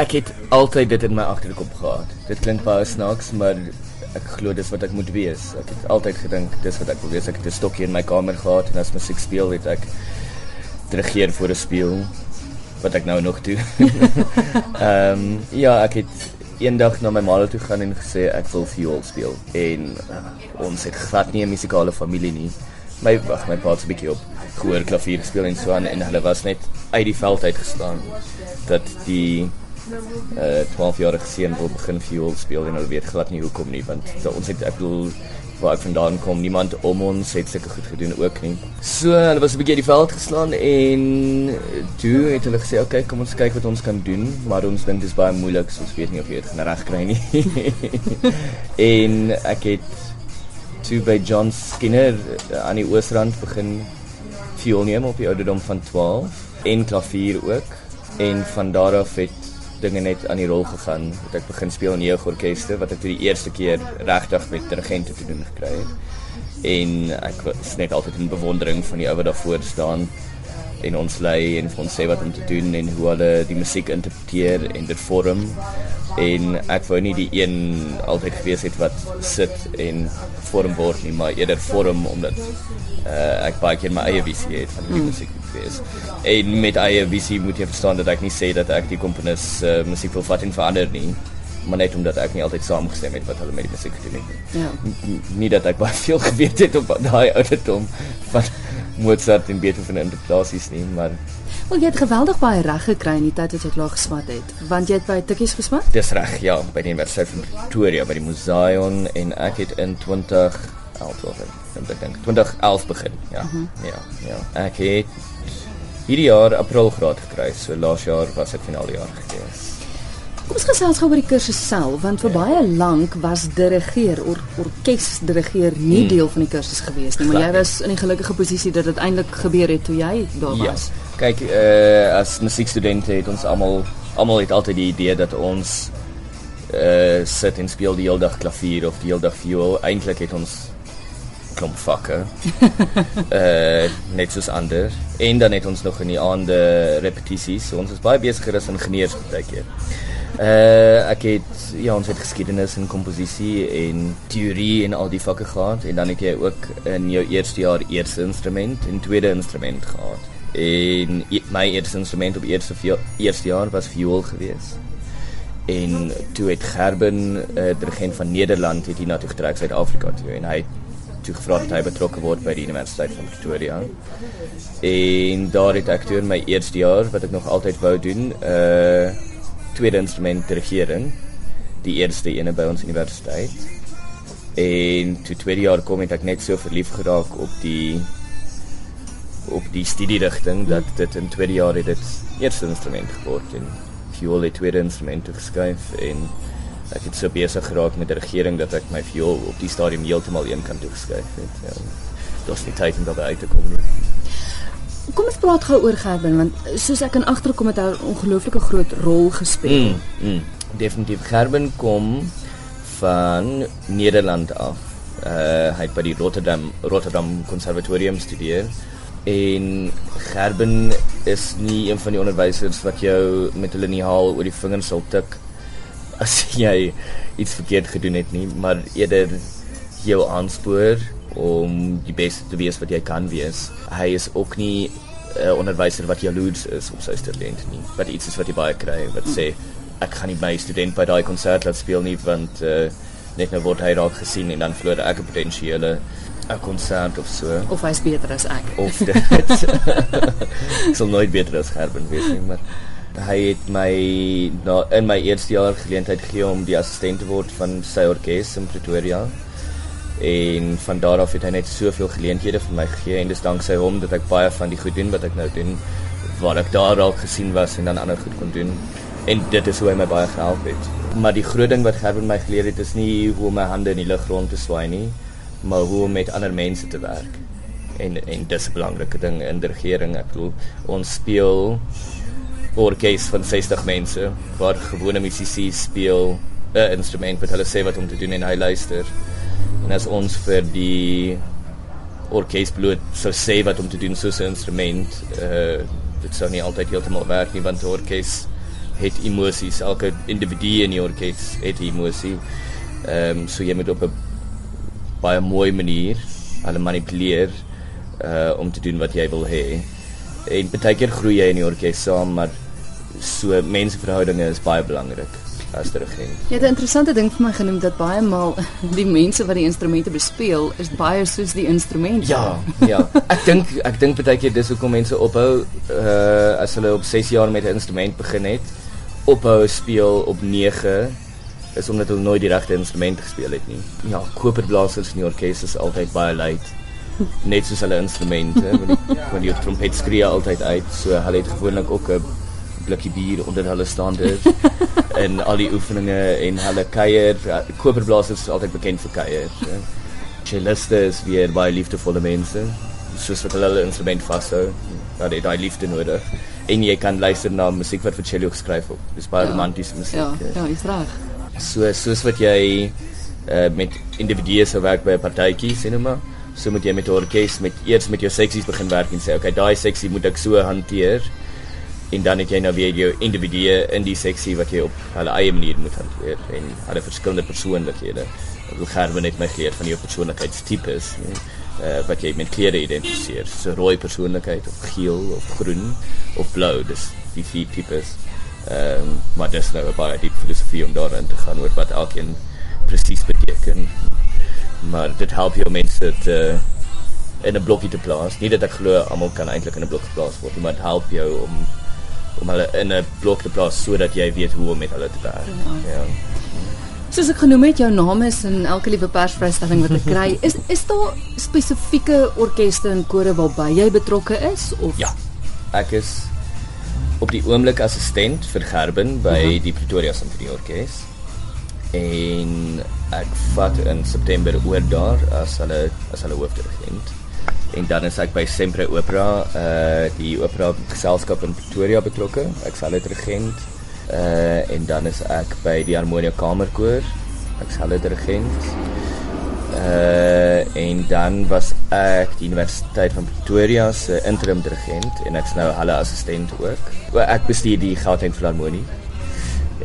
ek het altyd dit in my agterkop gehad. Dit klink baie snaaks, maar ek glo dis wat ek moet wees. Ek het altyd gedink dis wat ek wil wees. Ek het 'n stokkie in my kamer gehad en as musiek speel, het ek dirigeer voor 'n speel wat ek nou nog doen. Ehm um, ja, ek het eendag na my ma toe gaan en gesê ek wil viool speel en uh, ons het glad nie 'n musikale familie nie. My wag, my pa het 'n bietjie op gehoor klavier gespeel en so aan en hulle was net uit die veld uit gestaan dat die uh 12-jarige seun wil begin viool speel en hulle weet glad nie hoekom nie want so, ons het ek bedoel waar ek vandaan kom niemand om ons het sulke goed gedoen ook nie. So hulle was 'n bietjie die veld geslaan en toe het hulle gesê oké okay, kom ons kyk wat ons kan doen maar ons dink dit is baie moeilik so ons weet nie of jy dit gaan regkry nie. en ek het toe by John Skinner aan die Oosrand begin viool neem op die ouderdom van 12 en klavier ook en van daar af het dinge net aan die rol gegaan. Het ek begin speel in jeugorkeste wat ek vir die eerste keer regtig met dirigente te doen gekry het. En ek was net altyd in bewondering van die ou wat daar voor staan en ons lei en ons sê wat om te doen en hoe hulle die musiek interpreteer en dit vorm. En ek wou nie die een altyd gewees het wat sit en vorm word nie maar eerder vorm omdat uh, ek baie keer my eie visie het van die mm. musiek wees. En met eie visie moet jy verstaan dat ek nie sê dat ek die komponis uh, musiek wil vat en verander nie maar net omdat ek nie altyd saamgestem het wat hulle met die musiek gedoen het ja. Nie dat ek baie veel geweet het op daai ouderdom van Mozart en Beethoven interpretasies nie maar Wel jy het geweldig baie reg gekry in die tyd wat jy klaar geswat het. Want jy het by Tikkies geswat? Dis reg, ja, by die Universiteit van Pretoria by die Museion en ek het in 20 11 ek dink 2011 begin. Ja. Uh mhm. -huh. Ja, ja. Ek het hierdie jaar April graad gekry. So laas jaar was dit finale jaar gewees. Kom ons gesels gou oor die kursus self want vir ja. baie lank was dirigeer or, orkes dirigeer nie hmm. deel van die kursus gewees nie, maar jy was in die gelukkige posisie dat dit eintlik gebeur het toe jy daar ja. was. Kyk, uh, as musiekstudente het ons almal almal het altyd die idee dat ons uh sit en speel die hele dag klavier of die hele dag viool. Eintlik het ons klomp vakke. uh net soos ander. En dan het ons nog in die aande repetisies. So ons is baie besiger as ingenieurs baie keer. Uh ek het ja, ons het geskiedenis en komposisie en teorie en al die vakke gehad en dan het jy ook in jou eerste jaar eerste instrument en tweede instrument gehad. En my eerste instrument op eerste eerste jaar was viool geweest. En toe het Gerben, uh, dirigent van Nederland, het hiernatoe getrek Suid-Afrika toe en hy het toe gevra dat hy betrokke word by die Universiteit van Pretoria. En daar het ek toe in my eerste jaar wat ek nog altyd wou doen, 'n uh, tweede instrument dirigering, die eerste ene by ons universiteit. En toe tweede jaar kom ek net so verlief geraak op die op die studierigting dat dit in tweede jaar het dit eerste instrument geword en viool het tweede instrument geskuif en ek het so besig geraak met die regering dat ek my viool op die stadium heeltemal een kant toe geskuif het. Ja. Dit is tyd om daar uit te kom. Nie. Kom ons praat gou oor Gerben want soos ek in agterkom het hy 'n ongelooflike groot rol gespeel. Mm, mm, definitief Gerben kom van Nederland af. Uh, hy het by die Rotterdam Rotterdam Konservatorium studeer en Gerben is nie een van die onderwysers wat jou met hulle nie haal oor die vingers sal tik as jy iets verkeerd gedoen het nie, maar eerder jou aanspoor om die beste te wees wat jy kan wees. Hy is ook nie 'n uh, onderwyser wat jaloers is op sy student nie, wat iets is wat jy baie kry wat sê ek gaan nie my student by daai konsert laat speel nie want uh, net nou word hy raak gesien en dan verloor ek 'n potensiële 'n konsert of so. Of hy's beter as ek. Of dit. ek sal nooit beter as Gerben wees nie, maar hy het my na in my eerste jaar geleentheid gegee om die assistent te word van sy orkes in Pretoria. En van daar af het hy net soveel geleenthede vir my gegee en dis danksy hom dat ek baie van die goed doen wat ek nou doen waar ek daar al gesien was en dan ander goed kon doen. En dit is hoe hy my baie gehelp het. Maar die groot ding wat Gerben my geleer het is nie hoe om my hande in die lug rond te swaai nie maar hoe om met ander mense te werk. En en dis 'n belangrike ding in die regering. Ek bedoel, ons speel orkes van 60 mense waar gewone musisies speel 'n instrument wat hulle sê wat om te doen en hy luister. En as ons vir die orkes bloot sou sê wat om te doen soos 'n instrument, uh dit sou nie altyd heeltemal werk nie want die orkes het emosies. Elke individu in die orkes het emosie. Ehm um, so jy moet op 'n baie mooi manier hulle manipuleer uh om te doen wat jy wil hê. En baie keer groei jy in die orkes saam, maar so menseverhoudinge is baie belangrik as dirigent. Jy het 'n interessante ding vir my genoem dat baie maal die mense wat die instrumente bespeel is baie soos die instrumente. Ja, ja. Ek dink ek dink baie keer dis hoekom mense ophou uh as hulle op 6 jaar met 'n instrument begin het, ophou speel op 9 is omdat hulle nooit die regte instrument gespeel het nie. Ja, koperblasers in die orkes is altyd baie luid. Net soos hulle instrumente, want die, want die trompet skree altyd uit, so hulle het gewoonlik ook 'n blikkie bier onder hulle staande en al die oefeninge en hulle kuier. Ja, koperblasers is altyd bekend vir kuier. Ja. Celliste is weer baie liefdevolle mense. Soos wat hulle hulle instrument vashou. Ja, dit daai liefde nodig. En jy kan luister na musiek wat vir cello geskryf word. Dis baie ja. romantiese musiek. Ja, ja, is reg. So soos wat jy uh, met individue sou werk by 'n partytjie, sê nou maar, so moet jy met 'n orkes met eers met jou seksies begin werk en sê, okay, daai seksie moet ek so hanteer en dan het jy nou weer jou individue in die seksie wat jy op hulle eie manier moet hanteer en hulle verskillende persoonlikhede. Ek wil gerwe net my geleer van jou persoonlikheidstipes, nee, uh, wat jy met kleure identifiseer. So rooi persoonlikheid of geel of groen of blou, dis die vier tipes. Ehm um, maar dis nou 'n baie diep filosofie om daarin te gaan oor wat elkeen presies beteken. Maar dit help jou mense te in 'n blokkie te plaas. Nie dat ek glo almal kan eintlik in 'n blok geplaas word maar dit help jou om om hulle in 'n blok te plaas sodat jy weet hoe om met hulle te werk. Ja. ja. Soos ek genoem het, jou naam is in elke liewe persvrystelling wat ek kry, is is daar spesifieke orkeste en kore waarby jy betrokke is of Ja. Ek is op die oomblik assistent vir Gerben by uh mhm. -huh. die Pretoria Symphony Orkees. En ek vat in September oor daar as hulle as hulle hoofdirigent en dan is ek by Sempre Opera, uh die opera geselskap in Pretoria betrokke. Ek sal dit regent. Uh en dan is ek by die Harmonia Kamerkoor. Ek sal dit regent. Uh en dan was ek die Universiteit van Pretoria se interim dirigent en ek's nou hulle assistent ook. Ek bestuur die Gauteng Filharmonie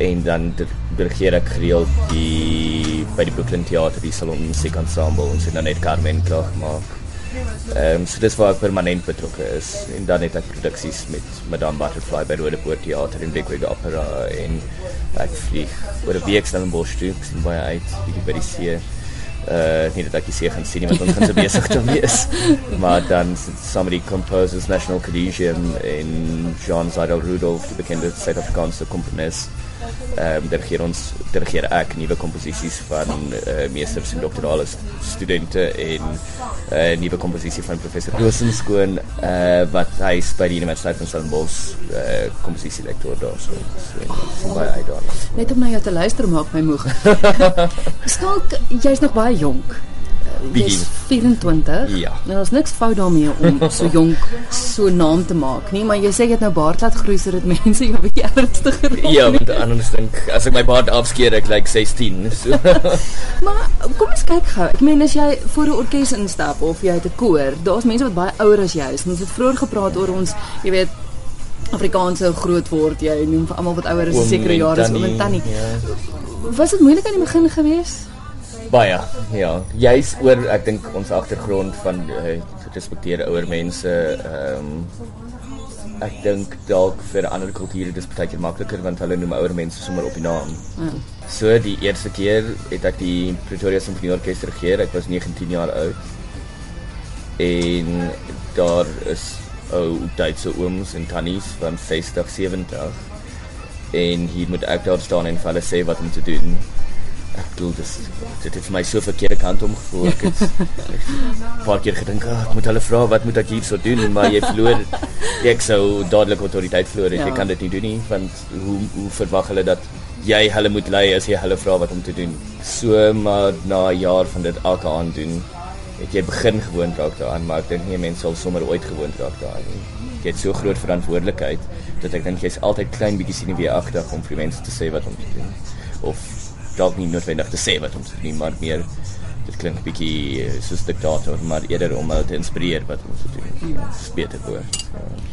en dan dirigeer ek gereeld die by die Brooklyn Theater die Salon Musiek Ensemble en sien dan net Carmen klaar gemaak. Ehm um, so dis waar ek permanent betrokke is en dan het ek produksies met Madame Butterfly by Rodepoort Theater in Bigwig Opera en ek vlieg oor 'n week stel in Boschstreek en baie uit bietjie by die see. Uh nie dat ek die see gaan sien nie want ons gaan se besig te wees. maar dan saam met die Composers National Collegium in Jean Seidel Rudolph, die bekende Suid-Afrikaanse komponis ehm um, dirigeer ons dirigeer ek nuwe komposisies van uh, meesters en doktorale studente en 'n uh, eh, nuwe komposisie van professor Rosenskoon uh, eh, wat hy is by die Universiteit van Stellenbosch uh, komposisie lektor daar so, so baie uitdaging. Net om na jou te luister maak my moeg. Skalk, jy's nog baie jonk is 24. Ja. Nou daar's niks fout daarmee om so jonk so naam te maak nie, maar jy sê jy het nou baard laat groei sodat mense jou bietjie ernstiger raak. Ja, want anders dink as ek my baard afskeer ek lyk like 16. So. maar kom ons kyk gou. Ek meen as jy voor 'n orkes instap of jy het 'n koor, daar's mense wat baie ouer as jy is. Ons het vroeër gepraat oor ons, jy weet Afrikaanse groot word jy noem vir almal wat ouer is, sekere jare is oom en tannie. Ja. Was dit moeilik aan die begin geweest? Baie, ja. Jy's oor ek dink ons agtergrond van uh, respekteer ouer mense. Ehm um, ek dink dalk vir ander kulture dis baie makliker want hulle noem ouer mense sommer op die naam. Mm. So die eerste keer het ek die Pretoria Symphony Orchestra regeer. Ek was 19 jaar oud. En daar is ou Duitse ooms en tannies van 60, 70. En hier moet ek daar staan en vir hulle sê wat om te doen bedoel dis dit het vir my so verkeerde kant om gevoel. Ek het 'n paar keer gedink oh, ek moet hulle vra wat moet ek hier so doen? Maar jy verloor ek sou dadelik autoriteit verloor ja. jy kan dit nie doen nie want hoe hoe verwag hulle dat jy hulle moet lei as jy hulle vra wat om te doen? So maar na 'n jaar van dit elke aand doen het jy begin gewoond raak daaraan maar ek dink nie mense sal sommer ooit gewoond raak daaraan nie. Jy het so groot verantwoordelikheid dat ek dink jy's altyd klein bietjie sien wie agter om vir mense te sê wat om te doen. Of dalk nie noodwendig te sê wat ons doen maar meer dit klink bietjie soos diktator maar eerder om hulle te inspireer wat ons doen. Dit is beter. Ja.